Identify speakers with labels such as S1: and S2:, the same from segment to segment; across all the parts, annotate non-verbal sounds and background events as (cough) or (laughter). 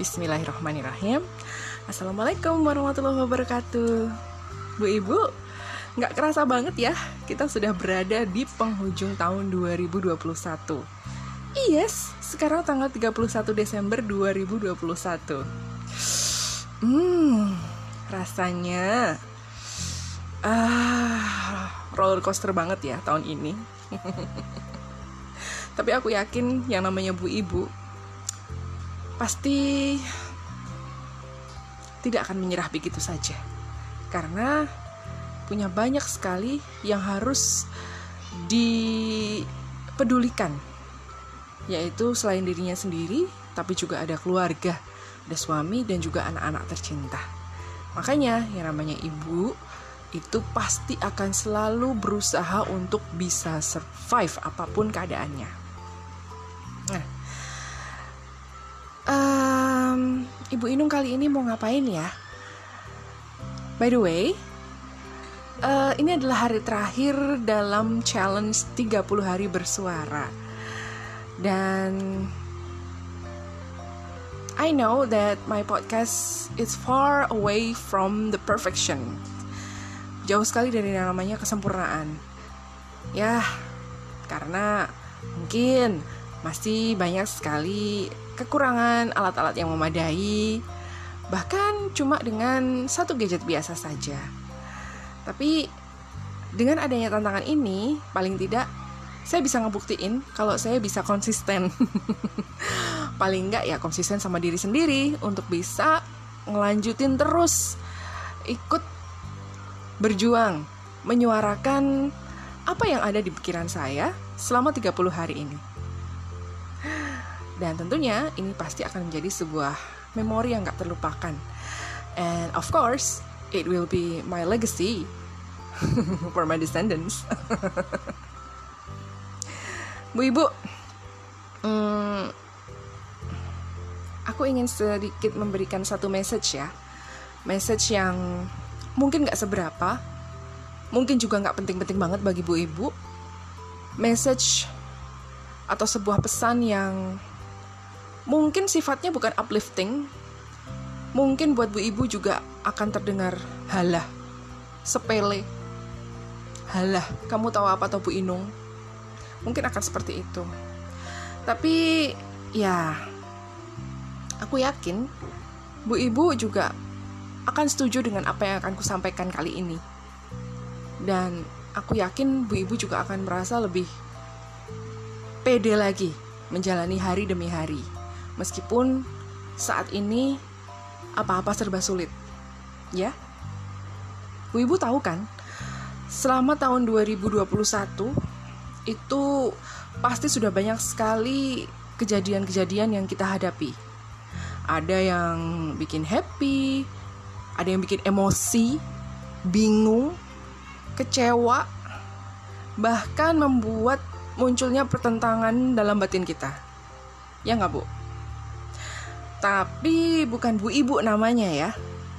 S1: Bismillahirrahmanirrahim. Assalamualaikum warahmatullahi wabarakatuh. Bu Ibu, nggak kerasa banget ya Kita sudah berada di penghujung tahun 2021 Yes, sekarang tanggal 31 Desember 2021 Hmm, rasanya ah roller coaster banget ya tahun ini. (laughs) Tapi aku yakin yang namanya Bu Ibu pasti tidak akan menyerah begitu saja. Karena punya banyak sekali yang harus dipedulikan. Yaitu selain dirinya sendiri, tapi juga ada keluarga, ada suami dan juga anak-anak tercinta. Makanya yang namanya ibu itu pasti akan selalu berusaha untuk bisa survive apa pun keadaannya. Ibu Inung kali ini mau ngapain ya? By the way, uh, ini adalah hari terakhir dalam challenge 30 hari bersuara. Dan I know that my podcast is far away from the perfection jauh sekali dari namanya kesempurnaan. Ya, karena mungkin masih banyak sekali kekurangan alat-alat yang memadai, bahkan cuma dengan satu gadget biasa saja. Tapi dengan adanya tantangan ini, paling tidak saya bisa ngebuktiin kalau saya bisa konsisten. (laughs) paling enggak ya konsisten sama diri sendiri untuk bisa ngelanjutin terus ikut berjuang, menyuarakan apa yang ada di pikiran saya selama 30 hari ini. Dan tentunya ini pasti akan menjadi sebuah memori yang gak terlupakan. And of course, it will be my legacy (laughs) for my descendants. (laughs) Bu Ibu, hmm, aku ingin sedikit memberikan satu message ya. Message yang mungkin nggak seberapa, mungkin juga nggak penting-penting banget bagi bu ibu. Message atau sebuah pesan yang mungkin sifatnya bukan uplifting, mungkin buat bu ibu juga akan terdengar halah, sepele. Halah, kamu tahu apa atau Bu Inung? Mungkin akan seperti itu. Tapi ya, aku yakin Bu Ibu juga akan setuju dengan apa yang akan kusampaikan kali ini. Dan aku yakin Bu Ibu juga akan merasa lebih pede lagi menjalani hari demi hari. Meskipun saat ini apa-apa serba sulit. Ya? Bu Ibu tahu kan, selama tahun 2021 itu pasti sudah banyak sekali kejadian-kejadian yang kita hadapi. Ada yang bikin happy, ada yang bikin emosi, bingung, kecewa, bahkan membuat munculnya pertentangan dalam batin kita. Ya nggak bu? Tapi bukan bu ibu namanya ya,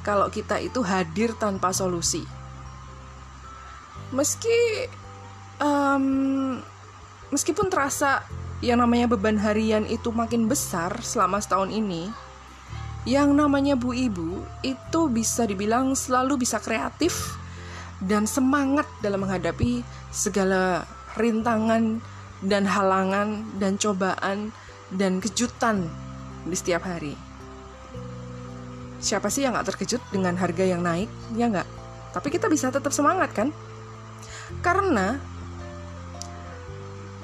S1: kalau kita itu hadir tanpa solusi. Meski um, meskipun terasa yang namanya beban harian itu makin besar selama setahun ini, yang namanya Bu Ibu itu bisa dibilang selalu bisa kreatif dan semangat dalam menghadapi segala rintangan dan halangan dan cobaan dan kejutan di setiap hari. Siapa sih yang gak terkejut dengan harga yang naik? Ya nggak? Tapi kita bisa tetap semangat kan? Karena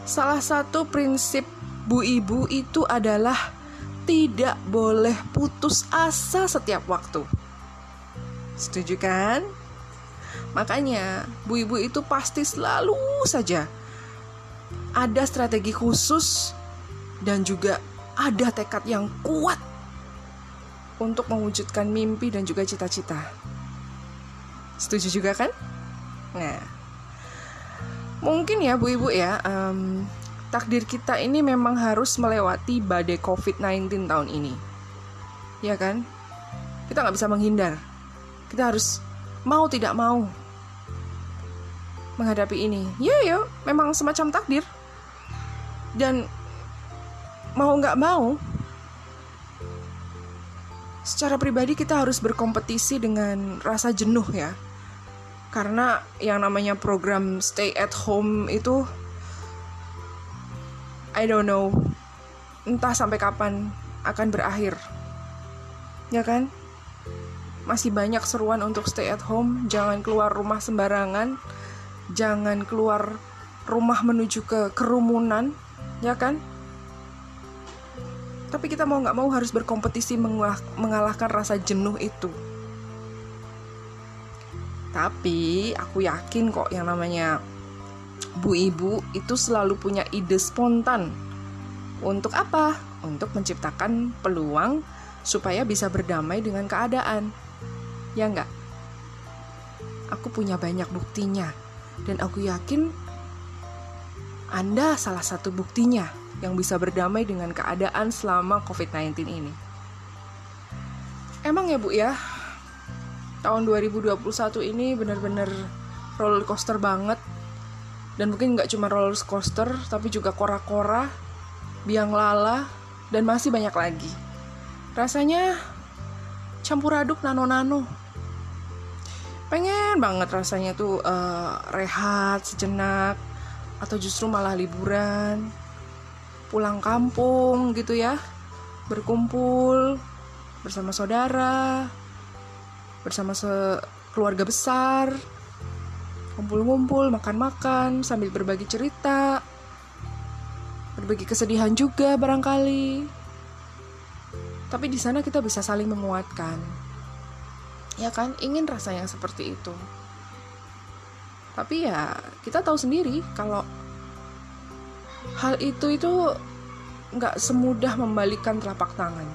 S1: salah satu prinsip Bu Ibu itu adalah tidak boleh putus asa setiap waktu. Setuju kan? Makanya, bu ibu itu pasti selalu saja ada strategi khusus dan juga ada tekad yang kuat untuk mewujudkan mimpi dan juga cita-cita. Setuju juga kan? Nah, mungkin ya bu ibu ya, um, takdir kita ini memang harus melewati badai COVID-19 tahun ini. Ya kan? Kita nggak bisa menghindar. Kita harus mau tidak mau menghadapi ini. Ya ya, memang semacam takdir. Dan mau nggak mau, secara pribadi kita harus berkompetisi dengan rasa jenuh ya. Karena yang namanya program stay at home itu I don't know entah sampai kapan akan berakhir. Ya kan? Masih banyak seruan untuk stay at home, jangan keluar rumah sembarangan, jangan keluar rumah menuju ke kerumunan, ya kan? Tapi kita mau nggak mau harus berkompetisi mengalahkan rasa jenuh itu. Tapi aku yakin kok yang namanya bu ibu itu selalu punya ide spontan. Untuk apa? Untuk menciptakan peluang supaya bisa berdamai dengan keadaan. Ya enggak? Aku punya banyak buktinya. Dan aku yakin Anda salah satu buktinya yang bisa berdamai dengan keadaan selama COVID-19 ini. Emang ya Bu ya, tahun 2021 ini benar-benar roller coaster banget. Dan mungkin nggak cuma roller coaster, tapi juga kora-kora, biang lala, dan masih banyak lagi. Rasanya campur aduk nano-nano. Pengen banget rasanya tuh uh, rehat sejenak, atau justru malah liburan pulang kampung gitu ya. Berkumpul bersama saudara bersama keluarga besar kumpul-kumpul makan-makan sambil berbagi cerita berbagi kesedihan juga barangkali. Tapi di sana kita bisa saling menguatkan. Ya kan? Ingin rasa yang seperti itu. Tapi ya kita tahu sendiri kalau hal itu itu nggak semudah membalikan telapak tangan.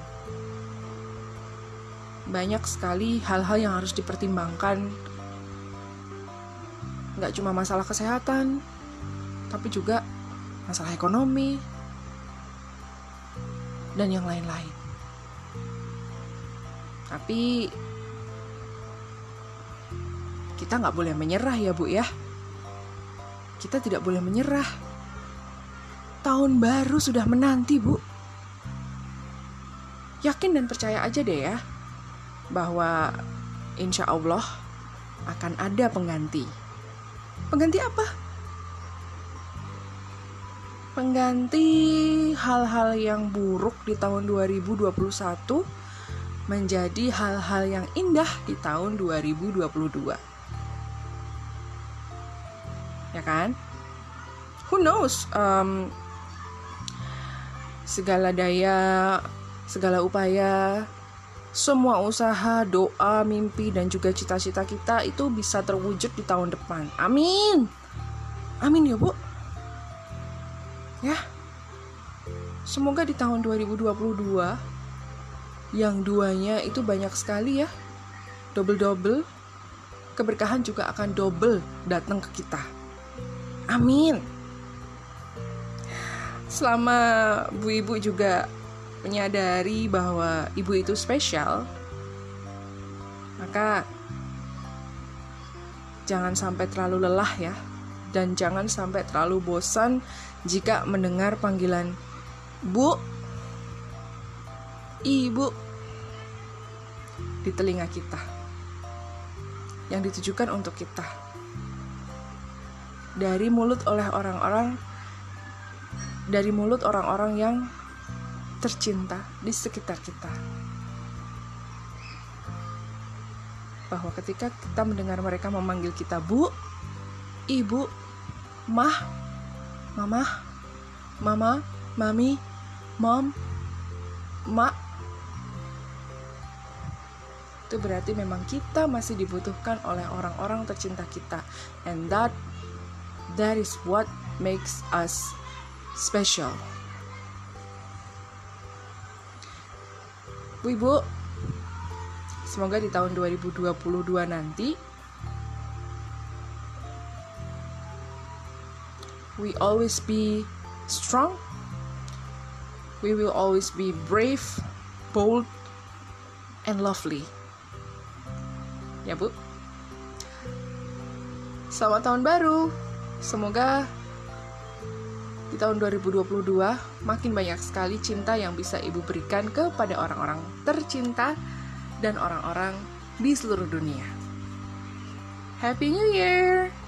S1: Banyak sekali hal-hal yang harus dipertimbangkan. Nggak cuma masalah kesehatan, tapi juga masalah ekonomi, dan yang lain-lain. Tapi kita nggak boleh menyerah ya bu ya. Kita tidak boleh menyerah tahun baru sudah menanti, Bu. Yakin dan percaya aja deh ya, bahwa insya Allah akan ada pengganti. Pengganti apa? Pengganti hal-hal yang buruk di tahun 2021 menjadi hal-hal yang indah di tahun 2022. Ya kan? Who knows? Um, segala daya, segala upaya, semua usaha, doa, mimpi, dan juga cita-cita kita itu bisa terwujud di tahun depan. Amin. Amin ya, Bu. Ya. Semoga di tahun 2022 yang duanya itu banyak sekali ya. Double-double. Keberkahan juga akan double datang ke kita. Amin selama bu ibu juga menyadari bahwa ibu itu spesial, maka jangan sampai terlalu lelah ya, dan jangan sampai terlalu bosan jika mendengar panggilan "Bu", "Ibu" di telinga kita yang ditujukan untuk kita. Dari mulut oleh orang-orang dari mulut orang-orang yang tercinta di sekitar kita. Bahwa ketika kita mendengar mereka memanggil kita Bu, Ibu, Mah, Mama, Mama, Mami, Mom, Mak, itu berarti memang kita masih dibutuhkan oleh orang-orang tercinta kita and that that is what makes us special. Bu Ibu, semoga di tahun 2022 nanti we always be strong. We will always be brave, bold, and lovely. Ya, Bu. Selamat tahun baru. Semoga di tahun 2022 makin banyak sekali cinta yang bisa ibu berikan kepada orang-orang tercinta dan orang-orang di seluruh dunia. Happy New Year!